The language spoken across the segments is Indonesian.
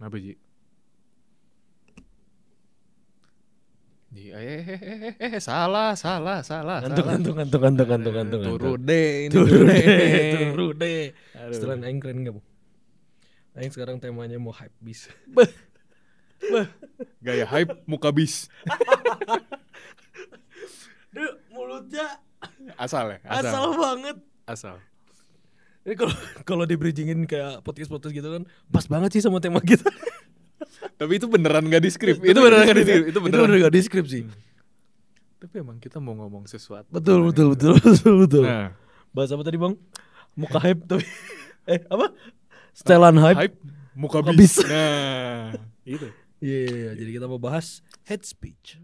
Kenapa Ji? Ji, eh, eh, eh, eh, eh, eh, salah, salah, salah. Ngantuk, salah. ngantuk, ngantuk, ngantuk, ngantuk, ngantuk. Turu deh ini. Turu deh, turu deh. Setelah aing keren gak, Bu? Aing sekarang temanya mau hype bis. Gaya hype muka bis. Duh, mulutnya Asal ya? asal, Asal. banget. Asal. Ini kalau kalau di bridgingin kayak podcast-podcast gitu kan pas banget sih sama tema kita. Tapi itu beneran gak di skrip. itu beneran gak di skrip. Itu Itu beneran. gak di script sih. Tapi emang kita mau ngomong sesuatu. Betul, betul, betul, betul, betul. Nah, Bahas apa tadi, Bang? Muka hype tapi eh apa? Setelan hype. hype muka, Muka bis. bis. Nah, itu. Iya, iya, iya. jadi kita mau bahas head speech.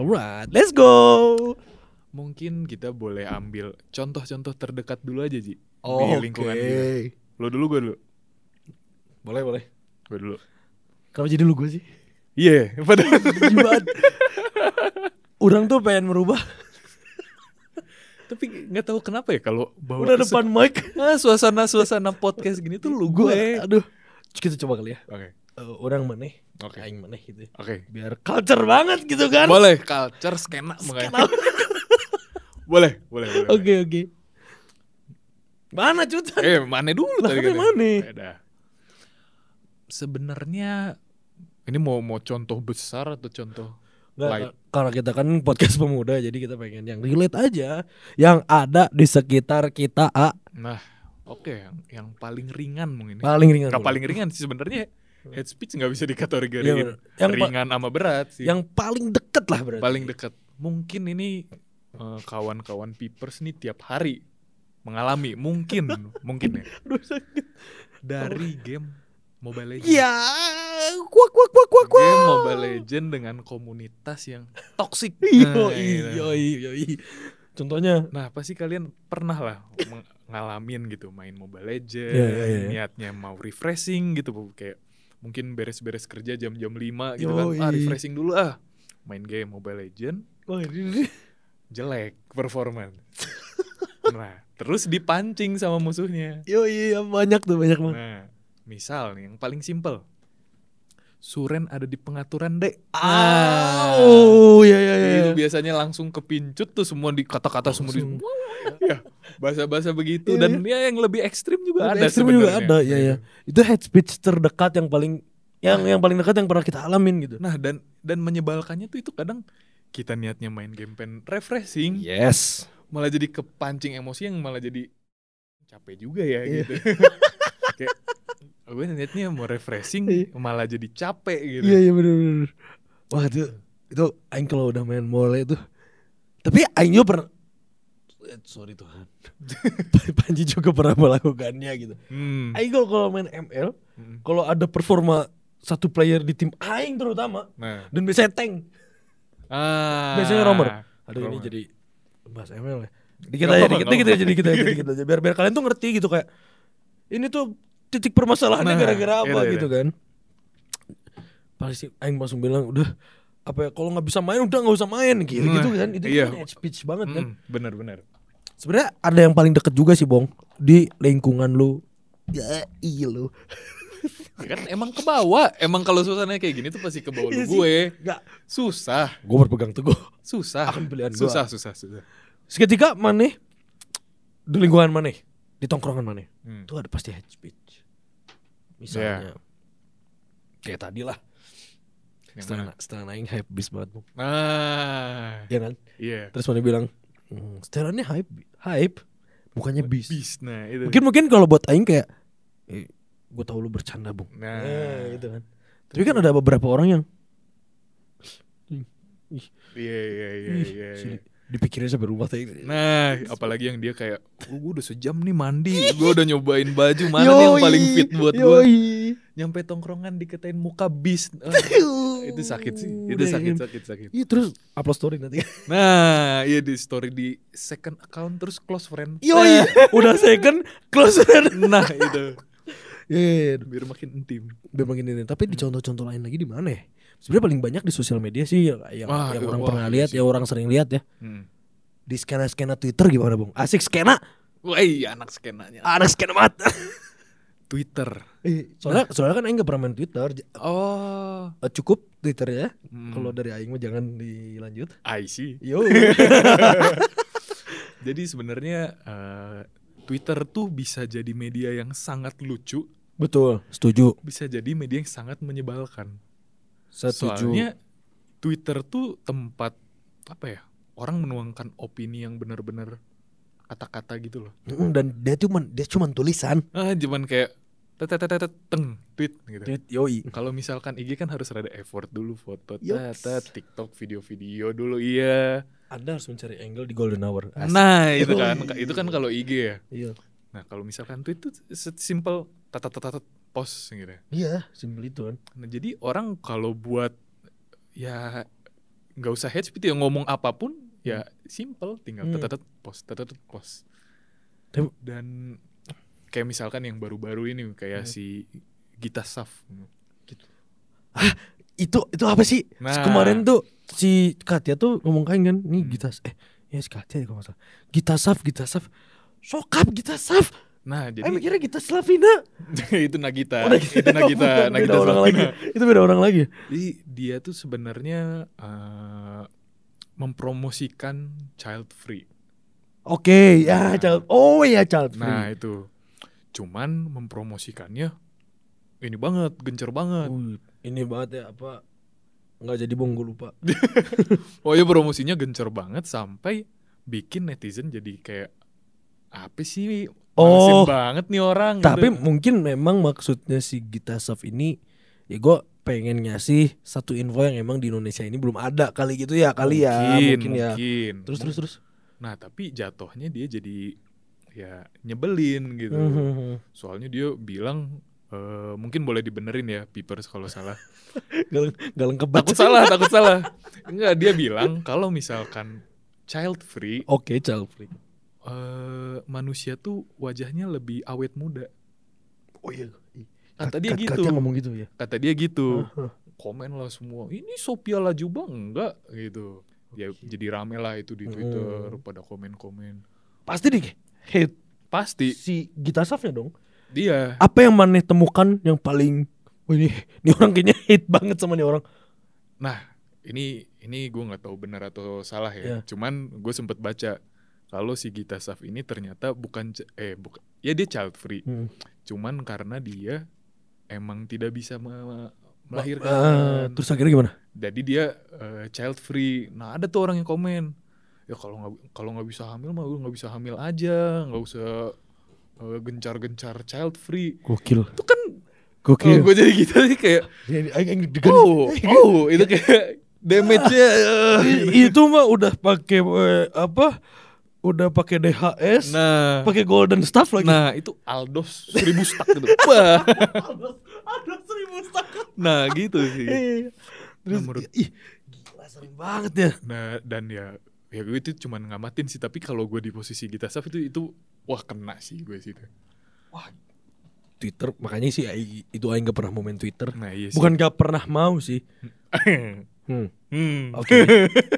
Alright, let's go. Mungkin kita boleh ambil contoh-contoh terdekat dulu aja, Ji. Oke. Di lingkungan kita. Lo dulu, gue dulu. Boleh, boleh. Gue dulu. Kenapa jadi lu gue sih? Iya, padahal Gimana? Orang tuh pengen merubah. Tapi nggak tahu kenapa ya kalau bawa Udah depan mic. Ah, suasana suasana podcast gini tuh lu Gue, aduh. Kita coba kali ya. Oke. Eh, orang maneh, Oke. aing maneh gitu. ya. Oke. Biar culture banget gitu kan. Boleh culture skena makanya. boleh, boleh, boleh. Oke, oke. Mana cuta? Eh, mana dulu Lah, tadi kan mana? Ya. Sebenarnya ini mau mau contoh besar atau contoh Nggak, karena kita kan podcast pemuda jadi kita pengen yang relate aja yang ada di sekitar kita A Nah, oke yang yang paling ringan mungkin. ya. paling ringan boleh. paling ringan sih sebenarnya head speech nggak bisa dikategorikan bener. yang ringan sama berat sih. yang paling deket lah berarti paling dekat. Mungkin ini eh, kawan-kawan Pipers nih tiap hari mengalami mungkin mungkin ya dari game Mobile Legends. ya kuak kuak kuak kuak kuak Game Mobile Legends dengan komunitas yang toksik. Yo, Nah, gitu. yo, yo, Contohnya Nah, pasti kalian pernah lah ngalamin gitu main Mobile Legends, Iya, iya, iya. niatnya mau refreshing gitu Bu. kayak mungkin beres-beres kerja jam-jam 5 gitu kan. Ah, refreshing dulu ah. Main game Mobile Legends Wah, ini- jelek performance. nah, terus dipancing sama musuhnya. Yo iya banyak tuh banyak banget. Nah, misal nih yang paling simpel. Suren ada di pengaturan dek. Oh, ya ya ya. Itu biasanya langsung kepincut tuh semua di kata-kata semua di ya bahasa-bahasa begitu Iya, dan ya yang lebih ekstrim juga Lebih ada ekstrim juga ada, ya ya. Itu head speech terdekat yang paling yang yang paling dekat yang pernah kita alamin gitu. Nah dan dan menyebalkannya tuh itu kadang kita niatnya main game pen refreshing Yes. malah jadi kepancing emosi yang malah jadi capek juga ya Iya. gitu. Kayak gue niatnya mau refreshing Iya. malah jadi capek gitu. Iya iya benar benar. Wah itu itu aing kalau udah main mole itu. Tapi aing juga pernah Eh, sorry Tuhan. Panji juga pernah melakukannya gitu. Hmm. Aing kalau kalau main ML, Hmm. kalau ada performa satu player di tim aing terutama Nah, dan biasanya tank. ah, Biasanya romer. Aduh ini Romer. jadi bahas ML ya. Dikit aja, dikit, dikit aja, dikit aja, dikit aja. Biar biar kalian tuh ngerti gitu kayak ini tuh titik permasalahannya Nah, gara-gara apa iya, iya. gitu kan. Pasti Aing langsung bilang udah apa ya kalau nggak bisa main udah nggak usah main gitu Nah, gitu kan itu iya. kan speech banget kan Hmm, bener-bener. sebenarnya ada yang paling deket juga sih bong di lingkungan lu ya iya lu Ya kan emang ke bawah. Emang kalau suasananya kayak gini tuh pasti ke bawah lu Iya gue. nggak Susah, gue berpegang teguh susah. Akan pilihan gua. susah, susah, susah. seketika mana di lingkungan mana di tongkrongan mana Hmm. itu ada pasti hate speech misalnya. Kayak tadi lah setelah setelah naik hype bis banget Bung. Nah, ya kan? Iya. terus mana bilang hmm, setelannya hype hype bukannya bis Bis. Nah, itu. mungkin mungkin kalau buat aing kayak eh, gue tahu lu bercanda bung. Nah, Eh, gitu kan. Tapi kan ada beberapa orang yang iya, iya, iya, ih, iya. Dipikirin sampai rumah tadi Nah, apalagi yang dia kayak, oh, gue udah sejam nih mandi, gue udah nyobain baju mana nih yang paling fit buat gue. Nyampe tongkrongan dikatain muka bis, Ah, itu sakit sih, itu sakit, sakit, sakit. Iya terus upload story nanti. Nah, iya di story di second account terus close friend. Yoi, udah second close friend. Nah, itu. Iya, iya, iya. biar makin intim. biar makin ini. Tapi di contoh-contoh lain lagi di mana ya? Sebenarnya paling banyak di sosial media sih yang, Wah, yang iya, orang wah, pernah iya lihat, yang orang sering lihat ya. Hmm. Di skena-skena Twitter gimana, Bung? Asik skena. Wah, iya, anak skenanya. Anak skena mat. Twitter. soalnya soalnya kan Aing gak pernah main Twitter. Oh. eh, Cukup Twitter ya. Hmm. Kalau dari Aing mah jangan dilanjut. I see. Yo. Jadi sebenarnya eh, Twitter tuh bisa jadi media yang sangat lucu, Betul, setuju. bisa jadi media yang sangat menyebalkan. Setuju. Soalnya Twitter tuh tempat apa ya? Orang menuangkan opini yang benar-benar kata-kata gitu loh. Mm, dan dia cuman dia cuman tulisan. Ah, cuman kayak tetetetet teng tweet gitu. Tweet yoi. Kalau misalkan IG kan harus ada effort dulu foto, tet, TikTok video-video dulu iya. Anda harus mencari angle di golden hour. Asik. Nah, itu kan itu kan kalau IG ya. Iya. Nah, kalau misalkan tweet itu simple tatat post gitu. ya. Iya, simpel itu kan. Nah, jadi orang kalau buat ya nggak usah head speed ya ngomong apa pun ya simple tinggal Hmm. post tatat post. Tapi- Dan kayak misalkan yang baru-baru ini kayak Hmm. si Gita Saf. Itu itu apa sih? Nah. Kemarin tuh si Katya tuh ngomong kain kan, nih Hmm. Gita eh ya si Katya ya kalau nggak salah. Gita Saf, Gita Saf. Sokap Gita Saf. Nah, Jadi, jadi mikirnya Gita Slavina. itu Nagita, Oh, Nagita. itu Nagita, Beda Nagita orang lagi. Itu beda orang lagi. Jadi dia tuh sebenarnya eh, mempromosikan child free. Oke, ya Nah. child. Oh ya child free. Nah itu, cuman mempromosikannya ini banget, gencer banget. Uh, ini banget ya apa nggak jadi bong gue lupa. Oh ya promosinya gencer banget sampai bikin netizen jadi kayak apa sih? Oh. Banget nih orang. Tapi gitu. mungkin memang maksudnya si Gita Saf ini ya gue pengen ngasih satu info yang emang di Indonesia ini belum ada kali gitu ya kali ya mungkin ya. mungkin. Terus terus terus. Nah tapi jatuhnya dia jadi ya nyebelin gitu. Mhm. Soalnya dia bilang eh, mungkin boleh dibenerin ya Peepers kalau salah. Gak, gak lengkap takut salah, takut salah. Enggak, dia bilang kalau misalkan child free Oke child free. Eh, manusia tuh wajahnya lebih awet muda. Oh iya. Kata dia gitu. Katya ngomong gitu ya. Kata dia gitu. Komen lah semua. Ini Sophia Lajuba enggak gitu. Ya jadi rame lah itu di Twitter Hmm. pada komen-komen. Pasti deh hate Pasti si Gita Safnya dong. dia Apa yang maneh temukan yang paling Wah ini, ini orang kayaknya hate banget sama nih orang. Nah, ini ini gue nggak tahu benar atau salah ya. Iya. Cuman gue sempet baca kalau si Gita Saf ini ternyata bukan eh bukan ya dia child free. Hmm. Cuman karena dia emang tidak bisa me- Ah, melahirkan. terus akhirnya gimana? Jadi dia eh, child free. Nah ada tuh orang yang komen ya kalau nggak kalau nggak bisa hamil mah nggak bisa hamil aja, nggak usah eh, gencar-gencar child free. Gokil. Itu kan Gokil. gue jadi gitu sih kayak Ya, ini- aing- aing deg-degan. oh oh itu kayak damage-nya I- itu mah udah pakai eh, apa? Udah pakai DHS, Nah, pakai golden staff lagi. nah itu Aldos seribu stak gitu. Wah. seribu staff. Nah gitu sih. Terus, Nah, menurut- ih, gila sering banget ya. Nah dan ya ya gue itu cuman ngamatin sih tapi kalau gue di posisi Gita Saf itu itu wah kena sih gue sih. Twitter makanya sih ai- itu aing gak pernah mau main Twitter. Nah iya sih. Bukan gak pernah mau sih. Hmm. hmm. Oke.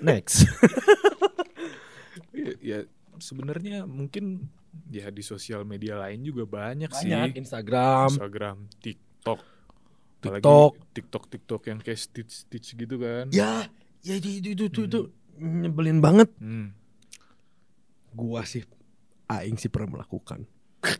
Next. Ya, ya sebenarnya mungkin ya di sosial media lain juga banyak, Banyak sih. Instagram. Instagram, TikTok. Apalagi TikTok. TikTok TikTok yang kayak stitch stitch gitu kan. Ya, ya itu itu itu itu, itu nyebelin banget. Hmm. Gua sih aing sih pernah melakukan.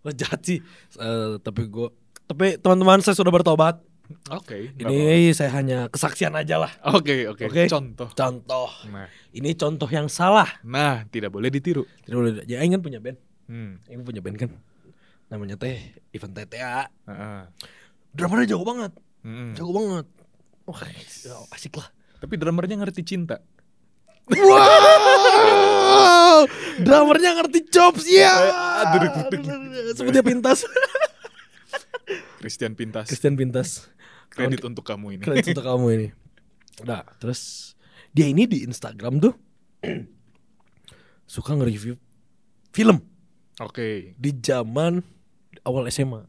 Wah jahat sih. Eh, tapi gua tapi teman-teman saya sudah bertobat. Oke. apa-apa. Ini saya hanya kesaksian aja lah. Oke oke. Oke. Contoh. Contoh. Nah, Ini contoh yang salah. nah tidak boleh ditiru. Tidak boleh. Ya aing kan punya band. Hmm. Aing punya band kan. Namanya teh Event TTA. Heeh. Drummernya jago banget. Mm-mm. Jago banget. Wah, ya, asik lah. Tapi drummernya ngerti cinta. Wow, drummernya ngerti chops ya. Duduk. Seperti pintas. Christian Pintas. Christian Pintas. Kredit untuk kamu ini. Kredit untuk kamu ini. Nah, terus dia ini di Instagram tuh suka nge-review film. Oke. di zaman awal SMA.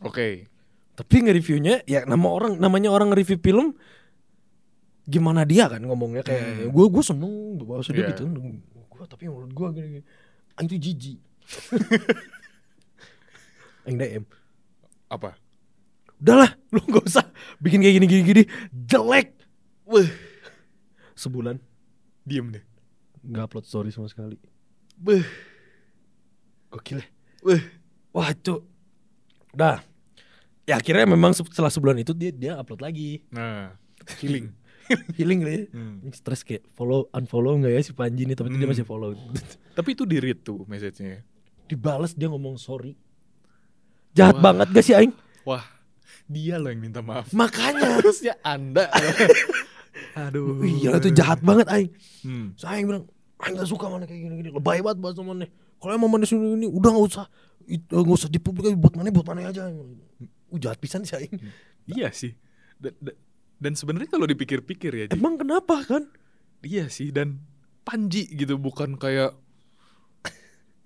Oke. Tapi nge-reviewnya ya nama orang namanya orang nge-review film gimana dia kan ngomongnya kayak Hmm. gue gue seneng bahasa dia Iya. gitu. Gue tapi menurut gue gini, gini. Tuh jijik. Aing DM. Apa? Udahlah, lu gak usah bikin kayak gini-gini gini. Jelek. Wah. Sebulan Diem deh. nggak upload story sama sekali. Beh. Gokil ya. Beh. Wah, cuk. Udah. Ya akhirnya memang se- setelah sebulan itu dia dia upload lagi. Nah, healing. Healing lah ya. Hmm. Stres kayak follow unfollow nggak ya si Panji nih tapi dia Hmm. masih follow. Tapi itu di read tuh message-nya. Dibales dia ngomong sorry. Jahat Wah. banget gak sih aing? Wah, dia loh yang minta maaf. Makanya. Harusnya Anda. Aduh. Iya itu jahat banget aing. Hmm. Saya aing bilang, aing gak suka mana kayak gini-gini. Lebay banget bahas mana. Kalau emang mana sini ini udah gak usah nggak usah dipublikasi buat mana buat mana aja. Uh, jahat pisan sih aing. Iya sih. Dan, dan, dan sebenarnya kalau dipikir-pikir ya, Emang kenapa kan? iya sih dan Panji gitu bukan kayak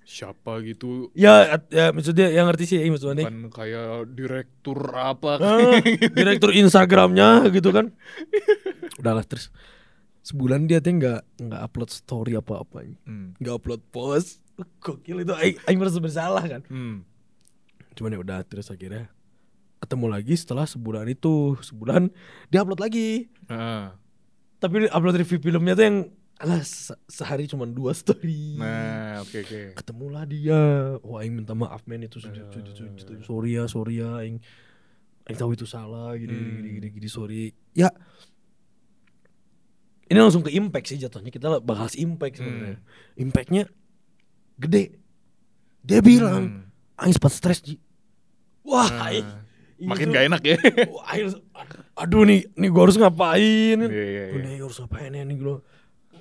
siapa gitu Ya, ya maksudnya yang ngerti sih maksudnya. bukan kayak direktur apa Ah, direktur Instagramnya gitu kan. Udahlah terus sebulan dia tuh nggak nggak upload story apa-apa, Hmm. nggak upload post. Gokil itu, aing, merasa bersalah kan. Hmm. Cuman ya udah terus akhirnya ketemu lagi setelah sebulan itu sebulan dia upload lagi. Ah. Tapi upload review filmnya tuh yang alah se- sehari cuma dua story. Nah, oke oke. Ketemulah dia. Wah, aing minta maaf men itu Eh. sorry ya, sorry ya aing aing tahu itu salah gini gini, Hmm. gini gini gini sorry. Ya ini langsung ke impact sih jatuhnya kita bahas impact sebenarnya. Impactnya gede. Dia bilang, Hmm. aing sempat stres Ji. Wah, Ah. aing, makin itu- gak enak ya. Aing, aduh nih, nih gue harus ngapain? Iya, Gue iya. nih harus ngapain ya nih gue.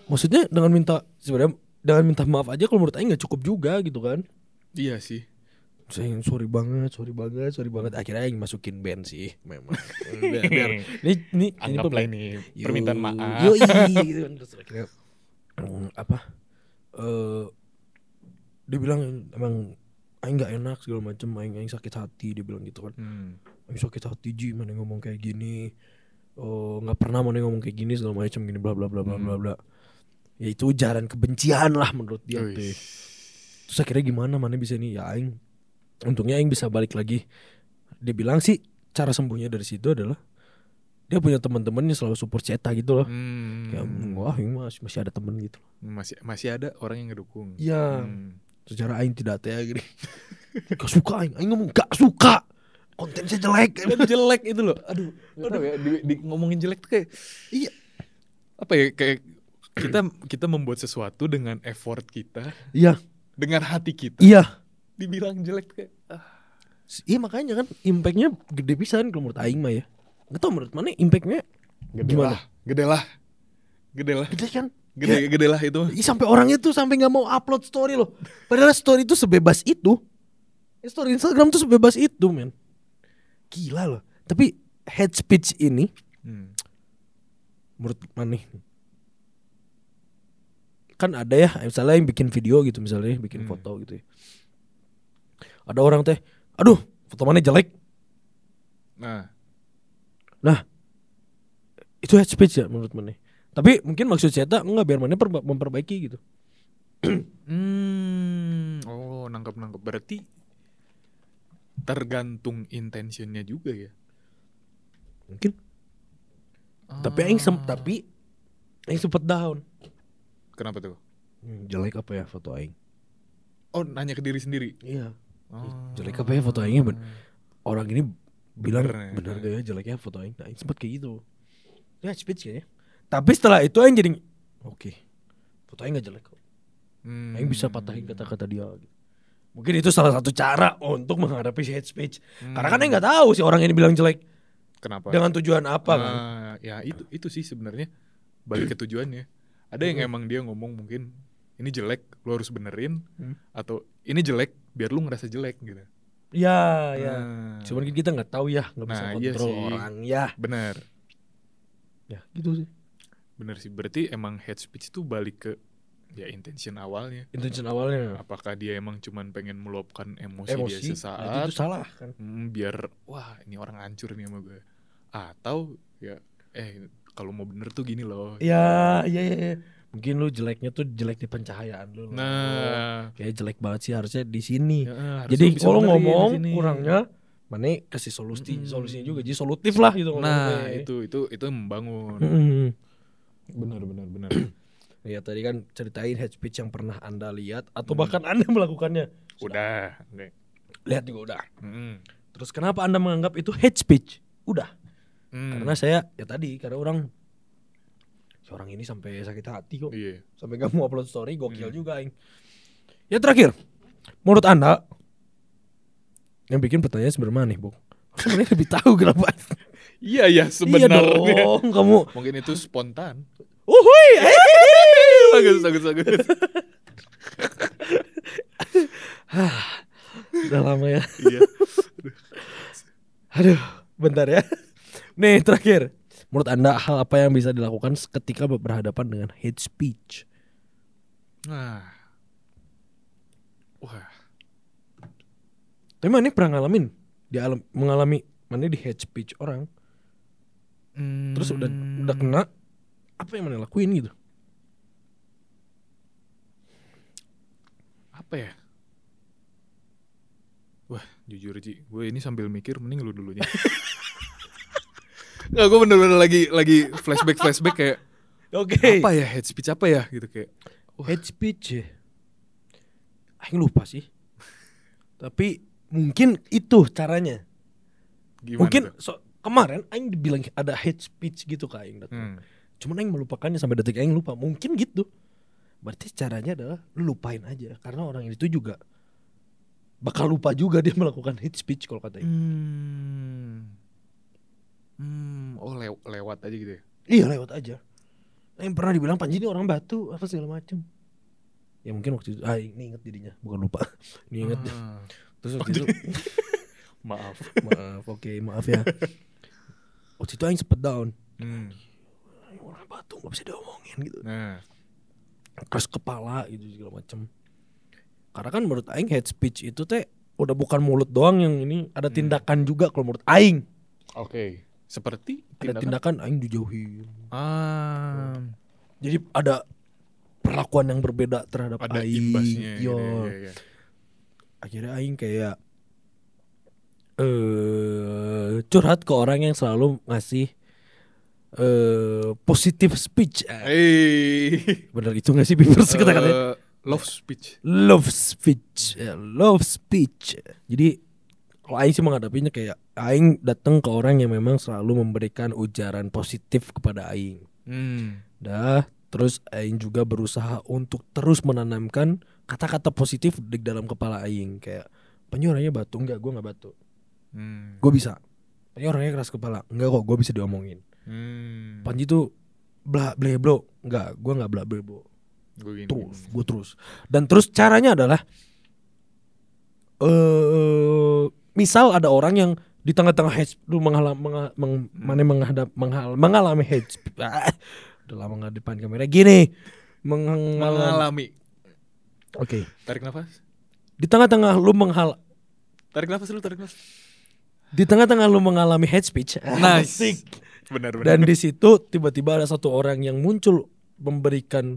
Maksudnya dengan minta sebenarnya dengan minta maaf aja kalau menurut aing nggak cukup juga gitu kan. Iya sih. Saya sorry banget, sorry banget, sorry banget. Akhirnya aing masukin band sih, memang. biar, biar. Ini ini Anggaplah ini Yo- permintaan maaf. Yoi, gitu kan. Terus akhirnya mm, apa? Eh dia bilang emang aing nggak enak segala macem, aing aing sakit hati dia bilang gitu kan. Hmm. Aing sakit hati Ji mana ngomong kayak gini. Oh, nggak pernah mana ngomong kayak gini segala macam gini bla bla bla bla bla Hmm. bla. Ya itu ujaran kebencian lah menurut dia teh. Terus akhirnya gimana mana bisa nih ya aing. Untungnya aing bisa balik lagi. Dia bilang sih cara sembuhnya dari situ adalah dia punya teman-teman yang selalu support Ceta gitu loh. Hmm. Kayak wah ini masih masih ada temen gitu. masih masih ada orang yang ngedukung. Iya. Hmm. Secara aing tidak teh gini. gak suka aing, aing ngomong gak suka. Konten saya jelek. Dan jelek itu loh. Aduh, tahu ya di, di ngomongin jelek tuh kayak Iya. apa ya kayak kita kita membuat sesuatu dengan effort kita, Iya, dengan hati kita. iya. Dibilang jelek kayak ah, Iya makanya kan impactnya gede pisan kalau menurut Aing mah ya. Gak tau menurut mana impactnya gede Gimana? lah, gede lah. Gede lah. gede kan? Gede gede lah itu. Ih, sampai orangnya tuh sampai nggak mau upload story loh. Padahal story itu sebebas itu. Story Instagram tuh sebebas itu men. Gila loh. Tapi head speech ini Hmm. menurut mana nih? Kan ada ya misalnya yang bikin video gitu misalnya bikin Hmm. foto gitu ya. Ada orang teh, aduh foto mana jelek. Nah, Itu head speech ya menurut mana? Tapi mungkin maksud saya tak enggak biar mana perba- memperbaiki gitu. hmm, oh nangkep nangkep berarti tergantung intentionnya juga ya. Mungkin. Tapi aing tapi aing sempet down. Kenapa tuh? Hmm, jelek apa ya foto aing? Oh nanya ke diri sendiri. Iya. Oh. Jelek apa ya foto aingnya ben orang ini bilang Bener ya. benar gak ya jeleknya foto aing. Nah, aing sempet kayak gitu. Ya speech kayaknya. Tapi setelah itu aing jadi oke. Foto aing gak jelek kok. Hmm. Aing bisa patahin kata-kata dia gitu. Mungkin itu salah satu cara untuk menghadapi si head speech. Karena kan aing nggak tahu si orang ini bilang jelek Kenapa? dengan tujuan apa kan. Ah, ya itu itu sih sebenarnya balik ke tujuannya. Ada yang emang dia ngomong mungkin ini jelek, lu harus benerin Hmm. atau ini jelek biar lu ngerasa jelek gitu. Ya, ya. Nah, Cuman kita nggak tahu ya, nggak bisa Nah, iya kontrol sih. orang ya. bener, Ya, gitu sih. bener sih. Berarti emang head speech itu balik ke ya intention awalnya intention awalnya apakah dia emang cuman pengen meluapkan emosi, emosi dia nah, sesaat itu salah kan Hmm, biar wah ini orang hancur nih sama gue atau ya eh kalau mau bener tuh gini loh ya ya ya, ya. mungkin lu jeleknya tuh jelek di pencahayaan lu loh. nah kayak jelek banget sih harusnya di sini ya, harus jadi kalau ngomong kurangnya mana kasih solusi Mm-mm. solusinya juga jadi solutif lah gitu nah ngomongnya. itu itu itu membangun Mm-mm. benar benar benar ya tadi kan ceritain head speech yang pernah anda lihat atau Hmm. bahkan anda melakukannya udah oke lihat juga udah Mm-mm. terus kenapa anda menganggap itu head speech udah Hmm. karena saya ya tadi karena orang seorang ini sampai sakit hati kok. Iya. Sampai gak mau upload story gokil Hmm. juga aing. Ya terakhir. Menurut anda yang bikin pertanyaan sebenarnya nih bung sebenarnya lebih tahu kenapa. Iya ya iya sebenarnya. Dong kamu. Mungkin itu spontan. Uhui bagus bagus bagus. Udah lama ya. Iya. Aduh bentar ya nih terakhir. Menurut anda hal apa yang bisa dilakukan ketika berhadapan dengan hate speech? Nah. Wah. Tapi mana pernah ngalamin? Di alam mengalami mana di hate speech orang. Terus udah udah kena apa yang mana lakuin gitu? Apa ya? Wah jujur Ji gue ini sambil mikir mending lu dulunya Nggak, gue bener-bener lagi lagi flashback flashback kayak oke apa ya head speech apa ya gitu kayak Wah. hate speech ya Aing lupa sih tapi mungkin itu caranya gimana mungkin tuh? so, kemarin Aing dibilang ada hate speech gitu ke Aing. Hmm. cuman Aing melupakannya sampai detik Aing lupa mungkin gitu berarti caranya adalah lu lupain aja karena orang itu juga bakal lupa juga dia melakukan hate speech kalau kata Aing Hmm. Hmm, oh lew- lewat aja gitu ya. iya lewat aja Aing pernah dibilang Panji ini orang batu apa segala macem ya mungkin waktu itu ah ini inget jadinya bukan lupa ini inget Ah, terus waktu itu maaf. maaf oke maaf ya waktu itu Aing sempet down Hmm. Orang batu nggak bisa diomongin gitu Nah, keras kepala gitu segala macem karena kan menurut Aing hate speech itu teh udah bukan mulut doang yang ini ada Hmm. tindakan juga kalau menurut Aing oke. Seperti ada tindakan Aing dijauhin Ah, jadi ada perlakuan yang berbeda terhadap ada Aing imbasnya. Yo. gitu ya, ya, ya. akhirnya Aing kayak eh curhat ke orang yang selalu ngasih eh positive speech Hey. bener itu gak sih Bibers kata-katanya Eh, love speech. love speech ya, love speech jadi kalau Aing sih menghadapinya kayak Aing datang ke orang yang memang selalu memberikan ujaran positif kepada Aing. Hmm. dah terus Aing juga berusaha untuk terus menanamkan kata-kata positif di dalam kepala Aing. Kayak Panji orangnya batu. Enggak gue nggak batu. Hmm. gue bisa. Panji orangnya keras kepala. Enggak kok gue bisa diomongin. Hmm. Panji tuh bla ble bro. Enggak gue nggak bla ble bro. Gini. terus gue terus. Dan terus caranya adalah eh misal ada orang yang di tengah-tengah hate lu mengalami menga, meng, mana menghadap menghal, mengalami hate speech. Ah, udah lama nggak depan kamera gini mengalami Mengalami. oke Tarik nafas. di tengah-tengah lu menghal Tarik nafas dulu, tarik nafas. di tengah-tengah lu mengalami hate speech Nice. Benar benar. dan di situ tiba-tiba ada satu orang yang muncul memberikan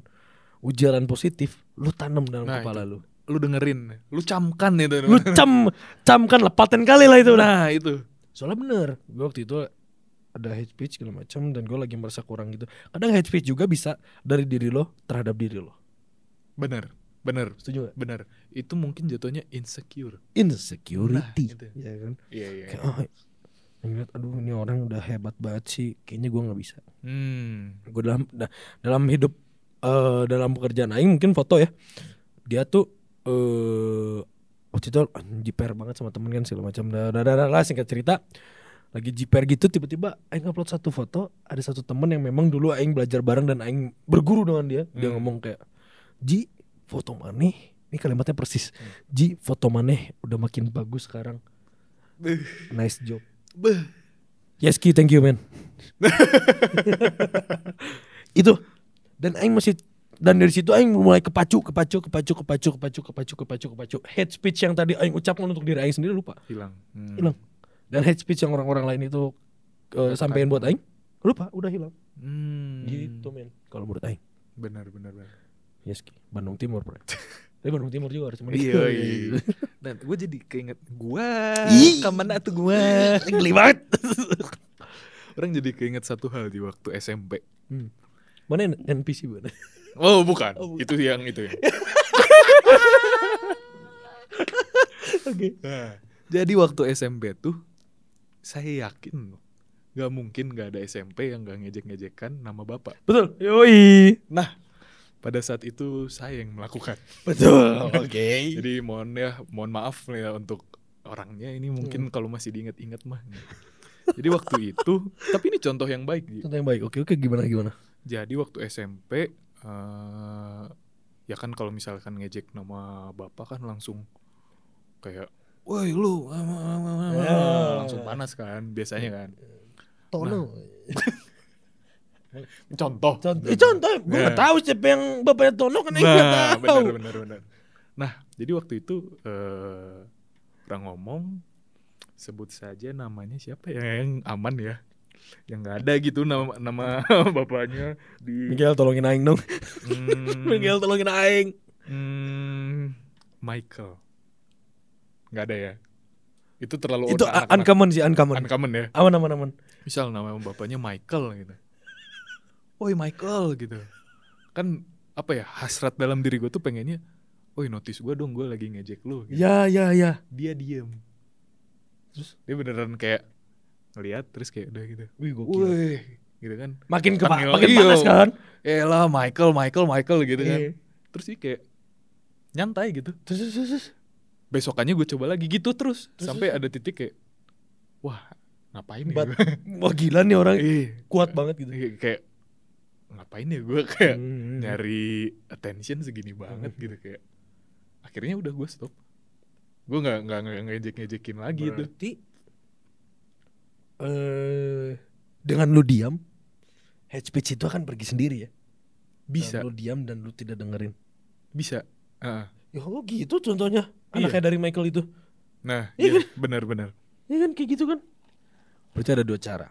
ujaran positif lu tanam dalam Nah, kepala lu lu dengerin, lu camkan itu. lu cam camkan lah paten kali lah itu nah nah itu. soalnya bener gue waktu itu ada hate speech segala macam dan gue lagi merasa kurang gitu kadang hate speech juga bisa dari diri lo terhadap diri lo Bener, bener, setuju gak? bener. Itu mungkin jatuhnya insecure. insecurity Nah, itu. ya kan Iya iya. kayak oh, ngeliat aduh ini orang udah hebat banget sih kayaknya gue nggak bisa Hmm. gue dalam da- dalam hidup eh dalam pekerjaan aing mungkin foto ya dia tuh eh waktu itu jiper banget sama temen kan segala macam dah dah dah dah, singkat cerita lagi jiper gitu tiba-tiba aing upload satu foto ada satu temen yang memang dulu aing belajar bareng dan aing berguru dengan dia dia Hmm. ngomong kayak Ji foto maneh ini kalimatnya persis Ji foto maneh udah makin bagus sekarang Beuh. nice job Beuh. Yes Ki, thank you man. itu dan Aing masih dan dari situ aing mulai kepacu, kepacu, kepacu, kepacu, kepacu, kepacu, kepacu, kepacu. Head speech yang tadi aing ucapkan untuk diri aing sendiri lupa. Hilang. Hmm. Hilang. Dan head speech yang orang-orang lain itu eh, uh, sampaikan buat aing lupa, udah hilang. Hmm. Gitu men kalau buat aing. Benar, benar, benar. Yes, Bandung Timur, Bro. Tapi Bandung Timur juga harus menikmati Iya, iya. Dan gue jadi keinget gue, Ke mana tuh gue Geli banget. Orang jadi keinget satu hal di waktu SMP. Hmm. Mana NPC mana? oh bukan. Oh, bukan. itu yang itu ya. Oke. Nah, jadi waktu SMP tuh saya yakin loh nggak mungkin nggak ada SMP yang nggak ngejek-ngejekan nama bapak. Betul. Yoi. Nah pada saat itu saya yang melakukan. Betul. Oke. Jadi mohon ya mohon maaf ya untuk orangnya. Ini Hmm. mungkin kalau masih diingat-ingat mah. Jadi waktu itu tapi ini contoh yang baik. Contoh yang baik. Oke oke. Gimana gimana? Jadi waktu SMP eh ya kan kalau misalkan ngejek nama bapak kan langsung kayak woi lu ah, ah, ah, ah, ah." Ya. langsung panas kan biasanya kan. Tono Contoh. contoh eh, contoh gue Ya. nggak tahu siapa yang bapaknya Tono kan Nah, tahu benar benar benar. Nah, jadi waktu itu eh orang ngomong sebut saja namanya siapa ya yang aman ya. Yang nggak ada gitu nama nama bapaknya di Miguel tolongin aing dong Hmm, Miguel tolongin aing Hmm, Michael. Nggak ada ya. Itu terlalu itu anak-anak. uncommon sih uncommon Uncommon ya. aman aman aman Misal nama bapaknya Michael gitu. Woi Michael gitu. Kan apa ya hasrat dalam diri gue tuh pengennya, woi notice gue dong gue lagi ngejek lu. Gitu. ya ya ya Dia diem. Terus dia beneran kayak ngeliat terus kayak udah gitu. wih gokil Woi gitu kan. makin ke Panggil- makin iya. panas kan Eh lah Michael Michael Michael gitu kan. Iya. Terus dia kayak nyantai gitu. terus terus terus, terus. besokannya gue coba lagi gitu terus, Terus, sampai ada titik kayak wah ngapain ya Bat- gue? wah gila nih orang Iya, kuat banget gitu iya, kayak ngapain ya gue kayak Hmm. nyari attention segini banget gitu kayak akhirnya udah gue stop gue nggak nggak nggak ngejek ngejekin lagi itu Berarti eh dengan lu diam hate speech itu akan pergi sendiri ya. bisa Dan lu diam dan lu tidak dengerin. bisa Ah. Ya oh gitu contohnya. Iya. Anaknya dari Michael itu. nah Iya iya benar-benar Ya kan kayak gitu kan. Berarti ada dua cara.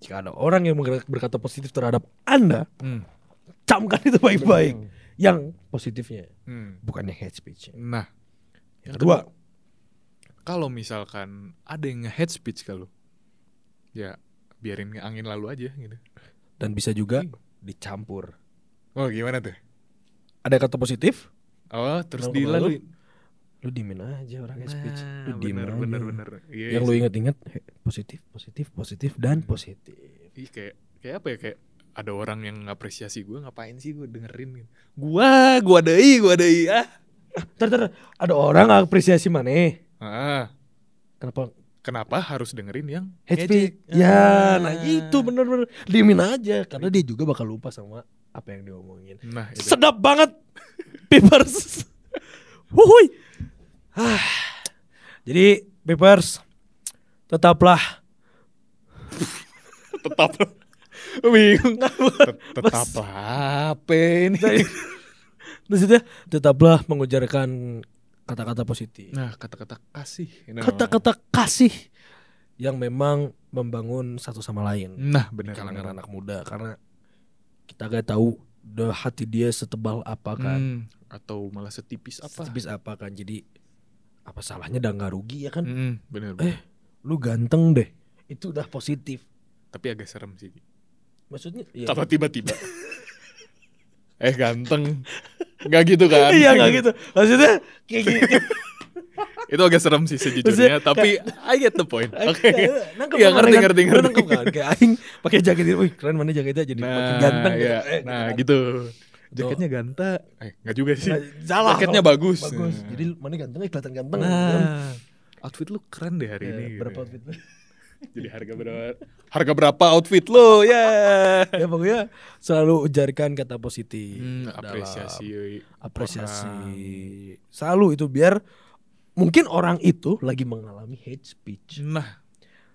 Jika ada orang yang berkata- positif terhadap Anda, hmm. camkan itu baik-baik. Yang positifnya, hmm. bukannya hate speech. nah Yang kedua, kalau misalkan ada yang nge-hate speech kalau ya biarin angin lalu aja gitu dan bisa juga dicampur. oh gimana tuh Ada kata positif, Oh, terus Lalu dilalui. lu diemin aja orang hate speech. Lu Nah, diem bener, aja. bener, bener. Iya, yang iya lu sih. inget-inget positif positif positif dan Hmm. positif Ih, kayak kayak apa ya kayak ada orang yang ngapresiasi gue ngapain sih gue dengerin gitu. Gua, gua dei, gua dei ah. Ntar, ntar, ada orang apresiasi mana Ah, kenapa kenapa harus dengerin yang ngejek? speech ya Ah. nah itu bener-bener diemin aja karena dia juga bakal lupa sama apa yang diomongin Nah, itu. sedap banget Pipers Wuhui ah. jadi Pipers tetaplah tetap bingung. Tet- Tetap apa ini? maksudnya tetaplah mengujarkan kata-kata positif Nah, kata-kata kasih. Kata-kata kasih yang memang membangun satu sama lain Nah, benar kalangan benar. anak muda karena kita gak tahu the hati dia setebal apa kan Hmm, atau malah setipis apa? setipis apa kan jadi apa salahnya udah nggak rugi ya kan Hmm, bener, Eh. lu ganteng deh itu udah positif Tapi agak serem sih. maksudnya iya Kalau tiba-tiba eh ganteng nggak gitu kan iya nggak gitu maksudnya kayak gitu itu agak serem sih sejujurnya Maksudnya, tapi I get the point oke nangkep Iya, kan, ngerti, ngerti, ngerti. nangkep kan kayak aing pakai jaket itu wih keren mana jaketnya jadi makin nah ganteng ya gitu. Eh, nah kan. gitu jaketnya ganta eh nggak juga sih Nah, salah jaketnya bagus bagus Nah. jadi mana gantengnya kelihatan ganteng gitu kan. nah outfit lu keren deh hari Ya, ini berapa gitu. outfit lu? Jadi harga berapa? Harga berapa outfit lo? Ya. Ya pokoknya selalu ujarkan kata positif Hmm, dalam apresiasi apresiasi. Orang. selalu itu biar mungkin orang itu lagi mengalami hate speech nah.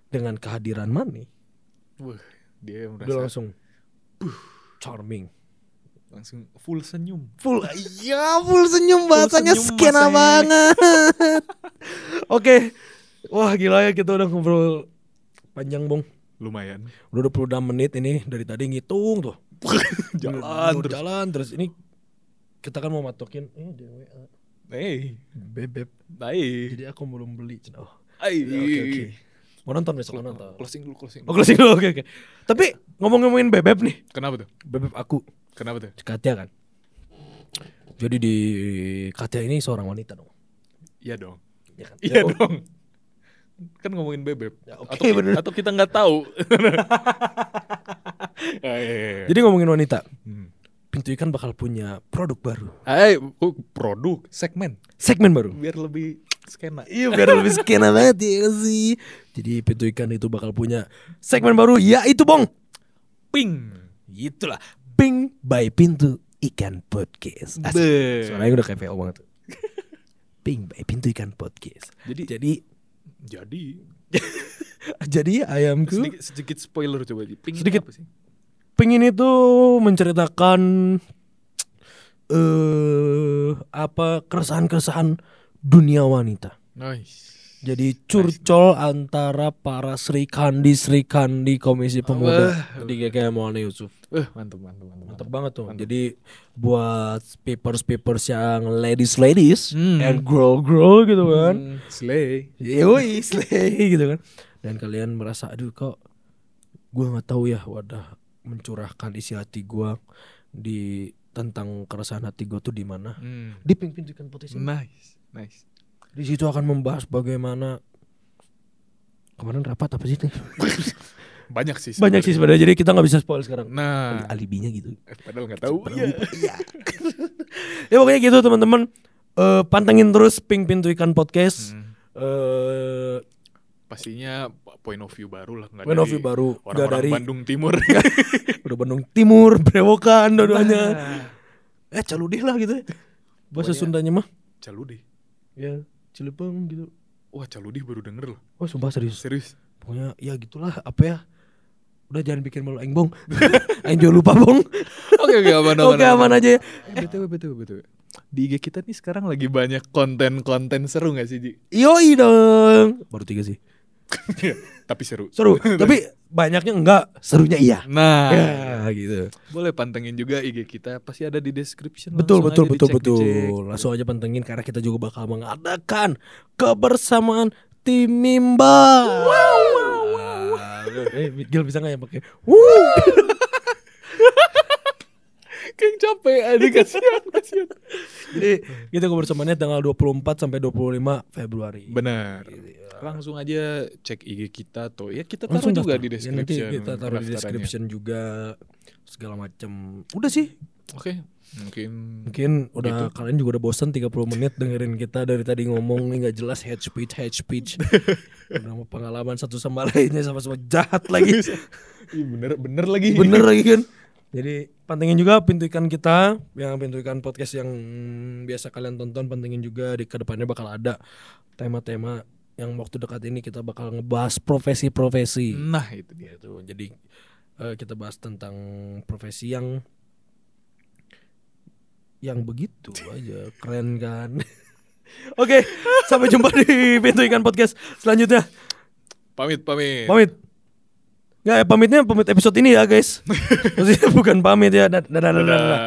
dengan kehadiran Mane. Wah dia udah merasa langsung charming. Langsung full senyum. Full iya full senyum bahasanya senyum, skena banget. Oke. Wah gila ya kita udah ngobrol panjang bong. Lumayan. Udah 26 menit ini dari tadi ngitung tuh. Jalan terus. jalan terus ini kita kan mau matokin eh di WA Hey, bebek. baik. Jadi aku belum beli. Oh. Ya, Oke oke. Mau nonton besok mau nonton. Closing dulu, closing. Oh closing dulu oke oke. Tapi ngomong-ngomongin bebek nih. Kenapa tuh? Bebek aku. Kenapa tuh? Katya kan. Jadi di Katya ini seorang wanita dong. Iya dong. Ya kan? Iya Oh, dong. Kan ngomongin bebek. Ya, oke, atau, bener. atau kita nggak tahu. Ah, iya, iya, iya. Jadi ngomongin wanita. Hmm. Pintu ikan bakal punya produk baru. Eh, oh, produk segmen Segmen baru. biar lebih skena. Iya biar lebih skena banget ya sih. Jadi pintu ikan itu bakal punya segmen baru yaitu bong. Ping. Itulah Ping by Pintu Ikan Podcast. Asik. Suaranya udah kayak VO banget. Ping by Pintu Ikan Podcast. Jadi Jadi jadi jadi ayamku sedikit, sedikit spoiler coba di Ping itu Sedikit. apa sih? Ping ini tuh menceritakan eh apa keresahan-keresahan dunia wanita. Nice. Jadi curcol antara para Sri Kandi Sri Kandi Komisi Pemuda Wah. di GKM Maulana Yusuf. Eh, mantap, mantap, mantap. Mantap banget tuh. Mantap. Jadi buat papers papers yang ladies ladies Hmm. and girl girl gitu kan. Hmm, slay. Yoi, slay gitu kan. Dan kalian merasa aduh kok gua nggak tahu ya wadah mencurahkan isi hati gua di tentang keresahan hati gua tuh di mana. Hmm. Di ping pintukan potensi. Nice, nice. Di situ akan membahas bagaimana kemarin rapat apa sih? Banyak sih. Banyak sih sebenarnya jadi kita nggak bisa spoil sekarang. Nah, Alibinya gitu. eh, padahal nggak tahu. Iya. Iya. ya pokoknya gitu teman-teman. Eh, pantengin terus ping pintu ikan podcast. Hmm. Eh, Pastinya point of view baru lah. nggak point of view baru nggak Orang-orang dari Bandung Timur. udah Bandung Timur, Brewokan, dua-duanya. Nah, Eh caludih lah gitu. ya. Bahasa Sundanya mah. Caludi. Ya, Cilepeng gitu. Wah, Caludi baru denger loh. Oh sumpah serius. Serius. Pokoknya ya gitulah apa ya. Udah jangan bikin malu aing bong. aing jangan lupa bong. Oke, oke, aman, Oke aman aja ya. Eh, BTW, BTW, BTW. Di IG kita nih sekarang lagi banyak konten-konten seru gak sih, Ji? Yoi dong. Baru tiga sih. Tapi seru. Seru. Tapi banyaknya enggak. Serunya iya. Nah, Ya gitu. boleh pantengin juga IG kita. Pasti ada di description. Betul Langsung betul betul dicek, dicek. betul. Langsung aja pantengin karena kita juga bakal mengadakan kebersamaan tim Mimba. Wow. Eh, Gil bisa nggak ya pakai? Wuh. Kayak capek aja kasihan, kasihan. Jadi kita kebersamaannya tanggal 24 sampai 25 Februari. Benar. Iya. Langsung aja cek IG kita tuh. Ya kita taruh Langsung juga daftar. di Ya, nanti description. kita taruh di description juga segala macam. Udah sih. Oke, mungkin Mungkin udah Gitu. kalian juga udah bosan 30 menit dengerin kita dari tadi ngomong nih nggak jelas head speech head speech. udah mau pengalaman satu sama lainnya sama-sama jahat lagi. Ih, bener bener lagi. Bener lagi kan. Jadi pantengin juga pintu ikan kita yang pintu ikan podcast yang biasa kalian tonton pantengin juga di ke depannya bakal ada tema-tema yang waktu dekat ini kita bakal ngebahas profesi-profesi Nah, itu dia. gitu. Jadi eh, kita bahas tentang profesi yang yang begitu aja keren kan. Oke, sampai jumpa di pintu ikan podcast selanjutnya. Pamit, pamit. Pamit. Nggak, ya, pamitnya pamit episode ini ya guys. Maksudnya bukan pamit ya. Dadah, dadah, dadah. Dadah.